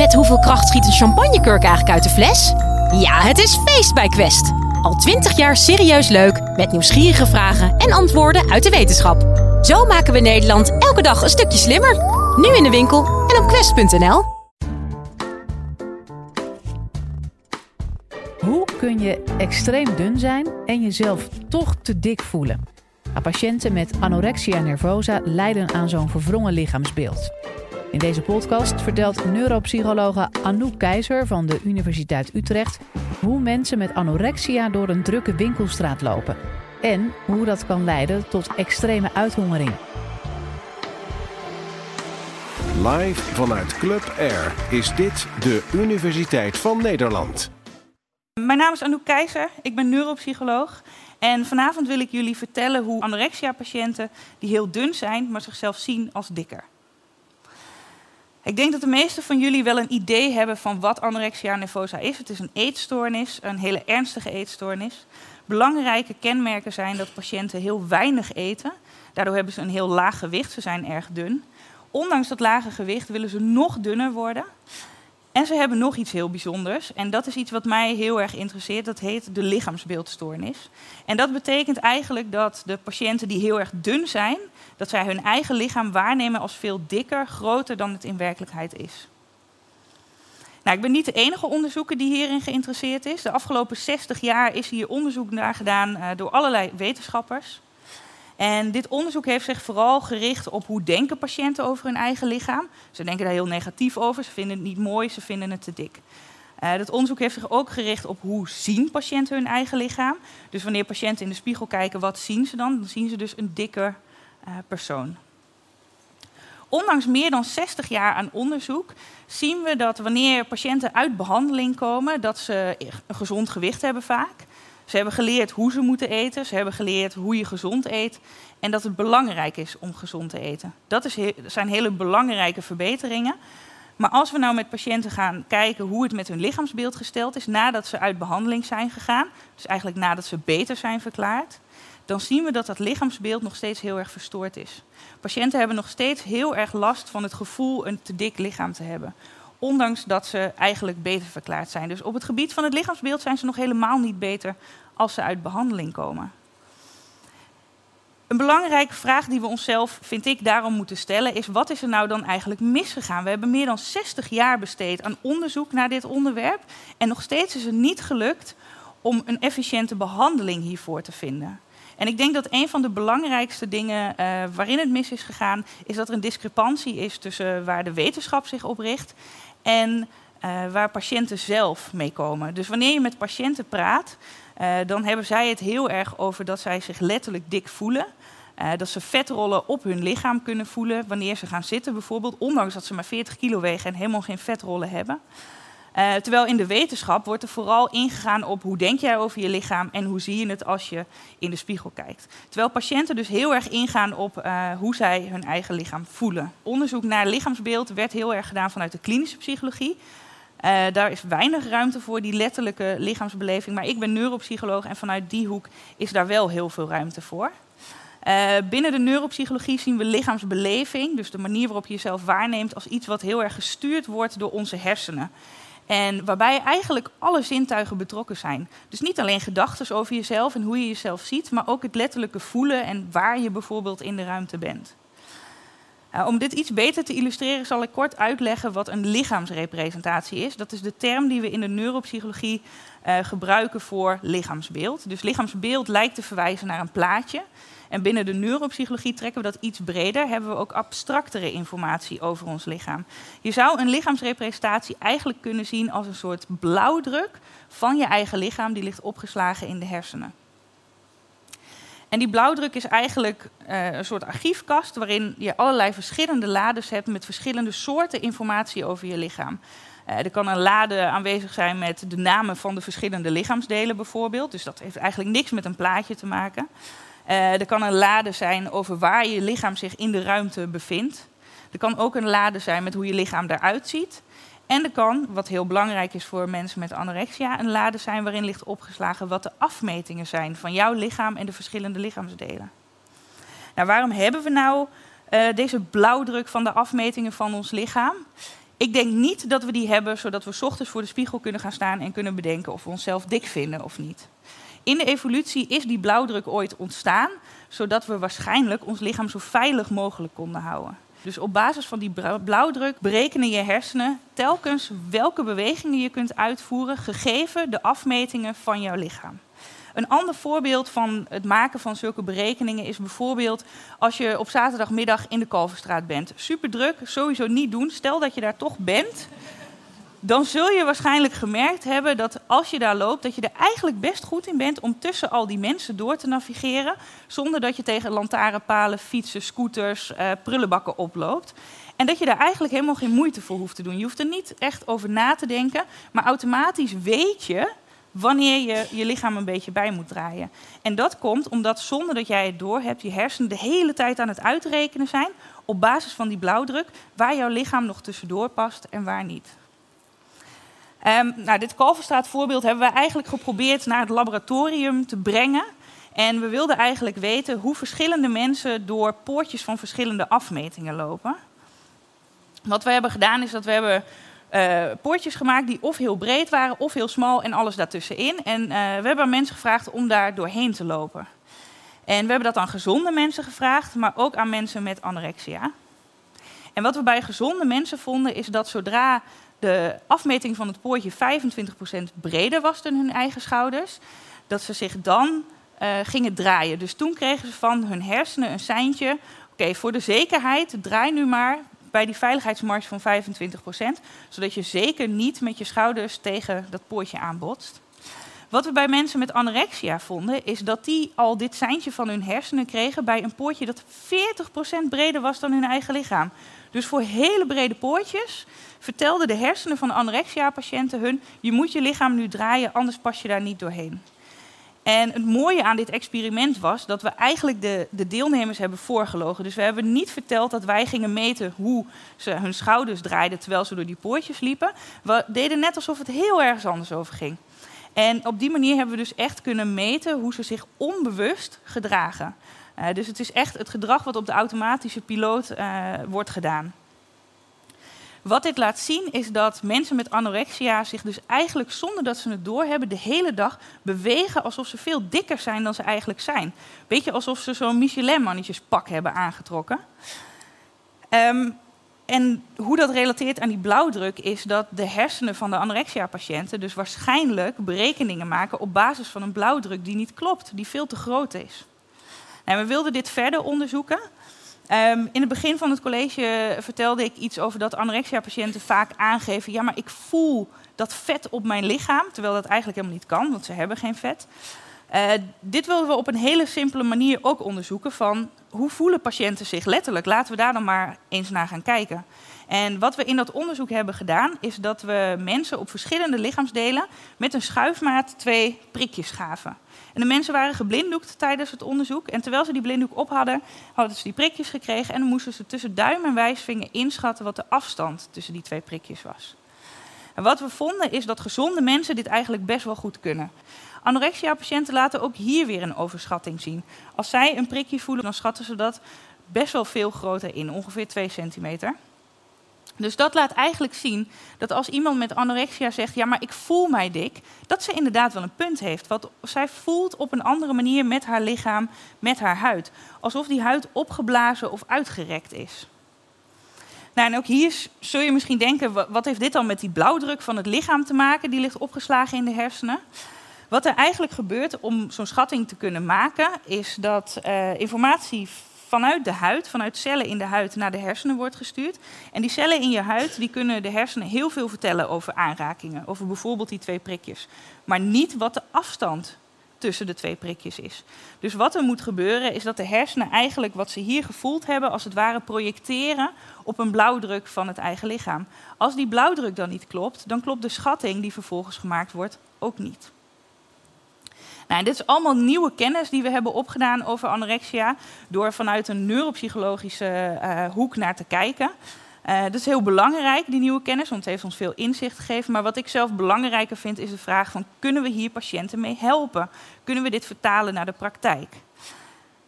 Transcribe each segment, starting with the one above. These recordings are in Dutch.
Met hoeveel kracht schiet een champagnekurk eigenlijk uit de fles? Ja, het is feest bij Quest. Al twintig jaar serieus leuk, met nieuwsgierige vragen en antwoorden uit de wetenschap. Zo maken we Nederland elke dag een stukje slimmer. Nu in de winkel en op quest.nl. Hoe kun je extreem dun zijn en jezelf toch te dik voelen? Nou, patiënten met anorexia nervosa lijden aan zo'n verwrongen lichaamsbeeld. In deze podcast vertelt neuropsychologe Anouk Keizer van de Universiteit Utrecht hoe mensen met anorexia door een drukke winkelstraat lopen en hoe dat kan leiden tot extreme uithongering. Live vanuit Club Air is dit de Universiteit van Nederland. Mijn naam is Anouk Keizer, ik ben neuropsycholoog. En vanavond wil ik jullie vertellen hoe anorexia-patiënten die heel dun zijn, maar zichzelf zien als dikker. Ik denk dat de meesten van jullie wel een idee hebben van wat anorexia nervosa is. Het is een eetstoornis, een hele ernstige eetstoornis. Belangrijke kenmerken zijn dat patiënten heel weinig eten. Daardoor hebben ze een heel laag gewicht, ze zijn erg dun. Ondanks dat lage gewicht willen ze nog dunner worden. En ze hebben nog iets heel bijzonders. En dat is iets wat mij heel erg interesseert. Dat heet de lichaamsbeeldstoornis. En dat betekent eigenlijk dat de patiënten die heel erg dun zijn, dat zij hun eigen lichaam waarnemen als veel dikker, groter dan het in werkelijkheid is. Nou, ik ben niet de enige onderzoeker die hierin geïnteresseerd is. De afgelopen 60 jaar is hier onderzoek naar gedaan uh, door allerlei wetenschappers. En dit onderzoek heeft zich vooral gericht op hoe denken patiënten over hun eigen lichaam. Ze denken daar heel negatief over, ze vinden het niet mooi, ze vinden het te dik. Uh, dat onderzoek heeft zich ook gericht op hoe zien patiënten hun eigen lichaam. Dus wanneer patiënten in de spiegel kijken, wat zien ze dan? Dan zien ze dus een dikker uh, persoon. Ondanks meer dan 60 jaar aan onderzoek zien we dat wanneer patiënten uit behandeling komen, dat ze een gezond gewicht hebben vaak. Ze hebben geleerd hoe ze moeten eten, ze hebben geleerd hoe je gezond eet en dat het belangrijk is om gezond te eten. Dat is zijn hele belangrijke verbeteringen. Maar als we nou met patiënten gaan kijken hoe het met hun lichaamsbeeld gesteld is nadat ze uit behandeling zijn gegaan, dus eigenlijk nadat ze beter zijn verklaard, dan zien we dat dat lichaamsbeeld nog steeds heel erg verstoord is. Patiënten hebben nog steeds heel erg last van het gevoel een te dik lichaam te hebben. Ondanks dat ze eigenlijk beter verklaard zijn. Dus op het gebied van het lichaamsbeeld zijn ze nog helemaal niet beter als ze uit behandeling komen. Een belangrijke vraag die we onszelf, vind ik, daarom moeten stellen is: wat is er nou dan eigenlijk misgegaan? We hebben meer dan 60 jaar besteed aan onderzoek naar dit onderwerp en nog steeds is het niet gelukt om een efficiënte behandeling hiervoor te vinden. En ik denk dat een van de belangrijkste dingen uh, waarin het mis is gegaan, is dat er een discrepantie is tussen waar de wetenschap zich op richt en uh, waar patiënten zelf mee komen. Dus wanneer je met patiënten praat, uh, dan hebben zij het heel erg over dat zij zich letterlijk dik voelen. Uh, dat ze vetrollen op hun lichaam kunnen voelen wanneer ze gaan zitten bijvoorbeeld, ondanks dat ze maar 40 kilo wegen en helemaal geen vetrollen hebben. Uh, terwijl in de wetenschap wordt er vooral ingegaan op hoe denk jij over je lichaam en hoe zie je het als je in de spiegel kijkt. Terwijl patiënten dus heel erg ingaan op uh, hoe zij hun eigen lichaam voelen. Onderzoek naar lichaamsbeeld werd heel erg gedaan vanuit de klinische psychologie. Uh, daar is weinig ruimte voor die letterlijke lichaamsbeleving. Maar ik ben neuropsycholoog en vanuit die hoek is daar wel heel veel ruimte voor. Binnen de neuropsychologie zien we lichaamsbeleving, dus de manier waarop je jezelf waarneemt, als iets wat heel erg gestuurd wordt door onze hersenen. En waarbij eigenlijk alle zintuigen betrokken zijn. Dus niet alleen gedachten over jezelf en hoe je jezelf ziet, maar ook het letterlijke voelen en waar je bijvoorbeeld in de ruimte bent. Uh, om dit iets beter te illustreren zal ik kort uitleggen wat een lichaamsrepresentatie is. Dat is de term die we in de neuropsychologie uh, gebruiken voor lichaamsbeeld. Dus lichaamsbeeld lijkt te verwijzen naar een plaatje. En binnen de neuropsychologie trekken we dat iets breder, hebben we ook abstractere informatie over ons lichaam. Je zou een lichaamsrepresentatie eigenlijk kunnen zien als een soort blauwdruk van je eigen lichaam, die ligt opgeslagen in de hersenen. En die blauwdruk is eigenlijk uh, een soort archiefkast waarin je allerlei verschillende lades hebt met verschillende soorten informatie over je lichaam. Uh, er kan een lade aanwezig zijn met de namen van de verschillende lichaamsdelen bijvoorbeeld. Dus dat heeft eigenlijk niks met een plaatje te maken. Uh, er kan een lade zijn over waar je lichaam zich in de ruimte bevindt. Er kan ook een lade zijn met hoe je lichaam eruit ziet. En er kan, wat heel belangrijk is voor mensen met anorexia, een lade zijn waarin ligt opgeslagen wat de afmetingen zijn van jouw lichaam en de verschillende lichaamsdelen. Nou, waarom hebben we nou uh, deze blauwdruk van de afmetingen van ons lichaam? Ik denk niet dat we die hebben zodat we ochtends voor de spiegel kunnen gaan staan en kunnen bedenken of we onszelf dik vinden of niet. In de evolutie is die blauwdruk ooit ontstaan, zodat we waarschijnlijk ons lichaam zo veilig mogelijk konden houden. Dus op basis van die blauwdruk berekenen je hersenen telkens welke bewegingen je kunt uitvoeren, gegeven de afmetingen van jouw lichaam. Een ander voorbeeld van het maken van zulke berekeningen is bijvoorbeeld als je op zaterdagmiddag in de Kalverstraat bent. Super druk, sowieso niet doen. Stel dat je daar toch bent, dan zul je waarschijnlijk gemerkt hebben dat als je daar loopt, dat je er eigenlijk best goed in bent om tussen al die mensen door te navigeren, zonder dat je tegen lantaarnpalen, fietsen, scooters, uh, prullenbakken oploopt. En dat je daar eigenlijk helemaal geen moeite voor hoeft te doen. Je hoeft er niet echt over na te denken, maar automatisch weet je wanneer je je lichaam een beetje bij moet draaien. En dat komt omdat zonder dat jij het door hebt, je hersenen de hele tijd aan het uitrekenen zijn op basis van die blauwdruk waar jouw lichaam nog tussendoor past en waar niet. Um, nou, dit Kalverstraat voorbeeld hebben we eigenlijk geprobeerd naar het laboratorium te brengen. En we wilden eigenlijk weten hoe verschillende mensen door poortjes van verschillende afmetingen lopen. Wat we hebben gedaan is dat we hebben uh, poortjes gemaakt die of heel breed waren of heel smal en alles daartussenin. En uh, we hebben mensen gevraagd om daar doorheen te lopen. En we hebben dat aan gezonde mensen gevraagd, maar ook aan mensen met anorexia. En wat we bij gezonde mensen vonden is dat zodra de afmeting van het poortje 25% breder was dan hun eigen schouders, dat ze zich dan uh, gingen draaien. Dus toen kregen ze van hun hersenen een seintje. Oké, voor de zekerheid, draai nu maar bij die veiligheidsmarge van 25%, zodat je zeker niet met je schouders tegen dat poortje aanbotst. Wat we bij mensen met anorexia vonden, is dat die al dit seintje van hun hersenen kregen bij een poortje dat 40% breder was dan hun eigen lichaam. Dus voor hele brede poortjes vertelden de hersenen van anorexia-patiënten hun: je moet je lichaam nu draaien, anders pas je daar niet doorheen. En het mooie aan dit experiment was dat we eigenlijk de, de, deelnemers hebben voorgelogen. Dus we hebben niet verteld dat wij gingen meten hoe ze hun schouders draaiden terwijl ze door die poortjes liepen. We deden net alsof het heel ergens anders over ging. En op die manier hebben we dus echt kunnen meten hoe ze zich onbewust gedragen. Uh, dus het is echt het gedrag wat op de automatische piloot uh, wordt gedaan. Wat dit laat zien is dat mensen met anorexia zich dus eigenlijk zonder dat ze het doorhebben de hele dag bewegen alsof ze veel dikker zijn dan ze eigenlijk zijn. Beetje alsof ze zo'n Michelin-mannetjespak hebben aangetrokken. Um, en hoe dat relateert aan die blauwdruk is dat de hersenen van de anorexia-patiënten dus waarschijnlijk berekeningen maken op basis van een blauwdruk die niet klopt, die veel te groot is. En we wilden dit verder onderzoeken. Um, in het begin van het college vertelde ik iets over dat anorexia-patiënten vaak aangeven: ja, maar ik voel dat vet op mijn lichaam, terwijl dat eigenlijk helemaal niet kan, want ze hebben geen vet. Uh, dit willen we op een hele simpele manier ook onderzoeken van hoe voelen patiënten zich letterlijk. Laten we daar dan maar eens naar gaan kijken. En wat we in dat onderzoek hebben gedaan, is dat we mensen op verschillende lichaamsdelen met een schuifmaat twee prikjes gaven. En de mensen waren geblinddoekt tijdens het onderzoek. En terwijl ze die blinddoek op hadden, hadden ze die prikjes gekregen. En dan moesten ze tussen duim en wijsvinger inschatten wat de afstand tussen die twee prikjes was. Wat we vonden is dat gezonde mensen dit eigenlijk best wel goed kunnen. Anorexia-patiënten laten ook hier weer een overschatting zien. Als zij een prikje voelen, dan schatten ze dat best wel veel groter in, ongeveer 2 centimeter. Dus dat laat eigenlijk zien dat als iemand met anorexia zegt: Ja, maar ik voel mij dik, dat ze inderdaad wel een punt heeft. Want zij voelt op een andere manier met haar lichaam, met haar huid. Alsof die huid opgeblazen of uitgerekt is. Nou, en ook hier zul je misschien denken: wat heeft dit dan met die blauwdruk van het lichaam te maken? Die ligt opgeslagen in de hersenen. Wat er eigenlijk gebeurt om zo'n schatting te kunnen maken, is dat uh, informatie vanuit de huid, vanuit cellen in de huid naar de hersenen wordt gestuurd. En die cellen in je huid die kunnen de hersenen heel veel vertellen over aanrakingen, over bijvoorbeeld die twee prikjes. Maar niet wat de afstand tussen de twee prikjes is. Dus wat er moet gebeuren is dat de hersenen eigenlijk wat ze hier gevoeld hebben, als het ware projecteren op een blauwdruk van het eigen lichaam. Als die blauwdruk dan niet klopt, dan klopt de schatting die vervolgens gemaakt wordt ook niet. Nou, dit is allemaal nieuwe kennis die we hebben opgedaan over anorexia, door vanuit een neuropsychologische uh, hoek naar te kijken. Uh, dat is heel belangrijk, die nieuwe kennis, want het heeft ons veel inzicht gegeven. Maar wat ik zelf belangrijker vind, is de vraag van kunnen we hier patiënten mee helpen? Kunnen we dit vertalen naar de praktijk?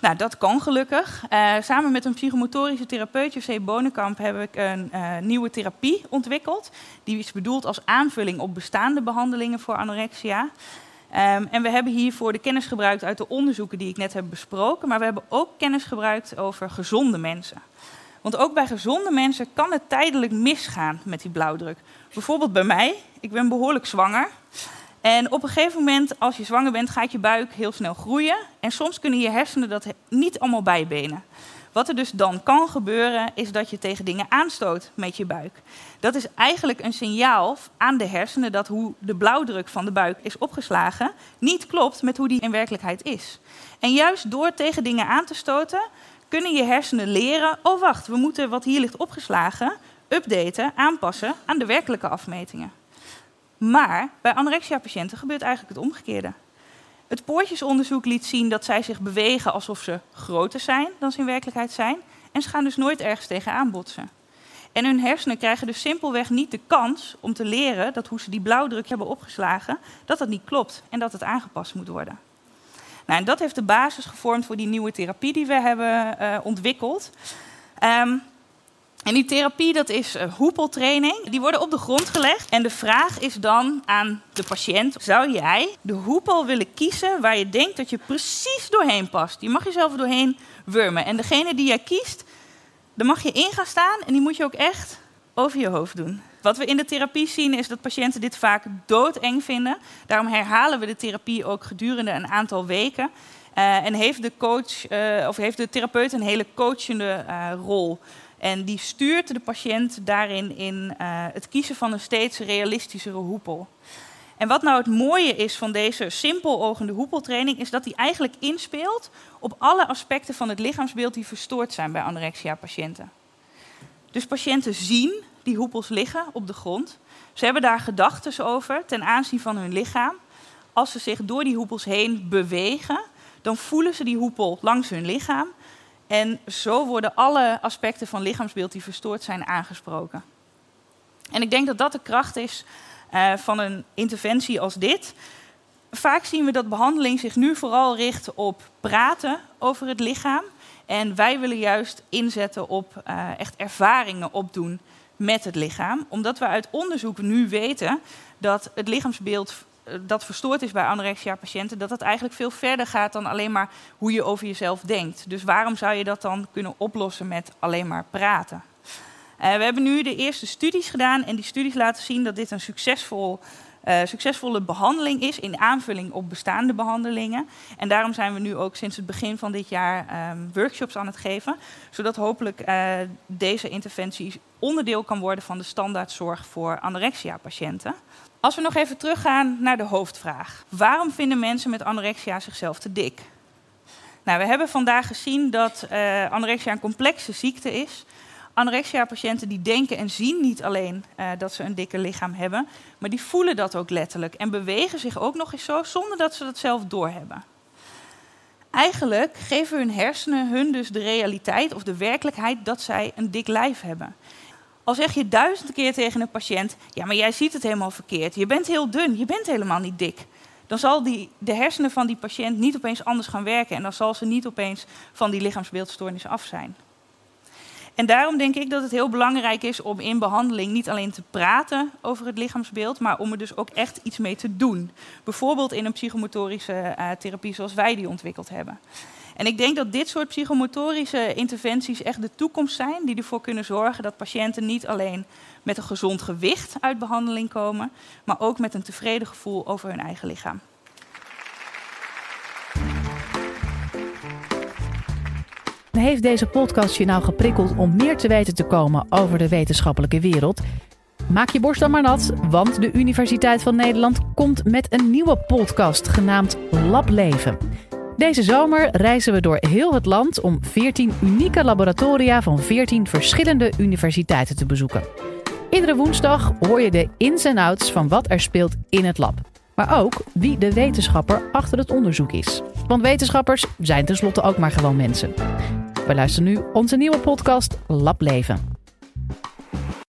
Nou, dat kan gelukkig. Uh, samen met een psychomotorische therapeut, José Bonenkamp, heb ik een uh, nieuwe therapie ontwikkeld. Die is bedoeld als aanvulling op bestaande behandelingen voor anorexia. Um, en we hebben hiervoor de kennis gebruikt uit de onderzoeken die ik net heb besproken. Maar we hebben ook kennis gebruikt over gezonde mensen. Want ook bij gezonde mensen kan het tijdelijk misgaan met die blauwdruk. Bijvoorbeeld bij mij. Ik ben behoorlijk zwanger. En op een gegeven moment, als je zwanger bent, gaat je buik heel snel groeien. En soms kunnen je hersenen dat niet allemaal bijbenen. Wat er dus dan kan gebeuren, is dat je tegen dingen aanstoot met je buik. Dat is eigenlijk een signaal aan de hersenen dat hoe de blauwdruk van de buik is opgeslagen niet klopt met hoe die in werkelijkheid is. En juist door tegen dingen aan te stoten, kunnen je hersenen leren: oh wacht, we moeten wat hier ligt opgeslagen updaten, aanpassen aan de werkelijke afmetingen. Maar bij anorexia-patiënten gebeurt eigenlijk het omgekeerde. Het poortjesonderzoek liet zien dat zij zich bewegen alsof ze groter zijn dan ze in werkelijkheid zijn. En ze gaan dus nooit ergens tegenaan botsen. En hun hersenen krijgen dus simpelweg niet de kans om te leren dat hoe ze die blauwdruk hebben opgeslagen, dat dat niet klopt en dat het aangepast moet worden. Nou, en dat heeft de basis gevormd voor die nieuwe therapie die we hebben uh, ontwikkeld. Um, en die therapie, dat is uh, hoepeltraining. Die worden op de grond gelegd. En de vraag is dan aan de patiënt: zou jij de hoepel willen kiezen waar je denkt dat je precies doorheen past? Je mag jezelf doorheen wurmen. En degene die jij kiest, daar mag je in gaan staan en die moet je ook echt over je hoofd doen. Wat we in de therapie zien is dat patiënten dit vaak doodeng vinden. Daarom herhalen we de therapie ook gedurende een aantal weken. Uh, en heeft de coach uh, of heeft de therapeut een hele coachende uh, rol. En die stuurt de patiënt daarin in het kiezen van een steeds realistischere hoepel. En wat nou het mooie is van deze simpelogende hoepeltraining, is dat die eigenlijk inspeelt op alle aspecten van het lichaamsbeeld die verstoord zijn bij anorexia-patiënten. Dus patiënten zien die hoepels liggen op de grond. Ze hebben daar gedachten over ten aanzien van hun lichaam. Als ze zich door die hoepels heen bewegen, dan voelen ze die hoepel langs hun lichaam. En zo worden alle aspecten van lichaamsbeeld die verstoord zijn aangesproken. En ik denk dat dat de kracht is uh, van een interventie als dit. Vaak zien we dat behandeling zich nu vooral richt op praten over het lichaam. En wij willen juist inzetten op uh, echt ervaringen opdoen met het lichaam. Omdat we uit onderzoek nu weten dat het lichaamsbeeld eh, dat verstoord is bij anorexia-patiënten, dat dat eigenlijk veel verder gaat dan alleen maar hoe je over jezelf denkt. Dus waarom zou je dat dan kunnen oplossen met alleen maar praten? Uh, we hebben nu de eerste studies gedaan en die studies laten zien dat dit een succesvol, uh, succesvolle behandeling is in aanvulling op bestaande behandelingen. En daarom zijn we nu ook sinds het begin van dit jaar um, workshops aan het geven, zodat hopelijk uh, deze interventie onderdeel kan worden van de standaardzorg voor anorexia-patiënten. Als we nog even teruggaan naar de hoofdvraag. Waarom vinden mensen met anorexia zichzelf te dik? Nou, we hebben vandaag gezien dat uh, anorexia een complexe ziekte is. Anorexia-patiënten die denken en zien niet alleen uh, dat ze een dikke lichaam hebben, maar die voelen dat ook letterlijk en bewegen zich ook nog eens zo zonder dat ze dat zelf doorhebben. Eigenlijk geven hun hersenen hun dus de realiteit of de werkelijkheid dat zij een dik lijf hebben. Al zeg je duizend keer tegen een patiënt: ja, maar jij ziet het helemaal verkeerd. Je bent heel dun, je bent helemaal niet dik. Dan zal die, de hersenen van die patiënt niet opeens anders gaan werken en dan zal ze niet opeens van die lichaamsbeeldstoornis af zijn. En daarom denk ik dat het heel belangrijk is om in behandeling niet alleen te praten over het lichaamsbeeld, maar om er dus ook echt iets mee te doen. Bijvoorbeeld in een psychomotorische uh, therapie zoals wij die ontwikkeld hebben. En ik denk dat dit soort psychomotorische interventies echt de toekomst zijn, die ervoor kunnen zorgen dat patiënten niet alleen met een gezond gewicht uit behandeling komen, maar ook met een tevreden gevoel over hun eigen lichaam. Heeft deze podcast je nou geprikkeld om meer te weten te komen over de wetenschappelijke wereld? Maak je borst dan maar nat, want de Universiteit van Nederland komt met een nieuwe podcast genaamd Lableven. Deze zomer reizen we door heel het land om 14 unieke laboratoria van 14 verschillende universiteiten te bezoeken. Iedere woensdag hoor je de ins en outs van wat er speelt in het lab. Maar ook wie de wetenschapper achter het onderzoek is. Want wetenschappers zijn tenslotte ook maar gewoon mensen. We luisteren nu onze nieuwe podcast Lableven.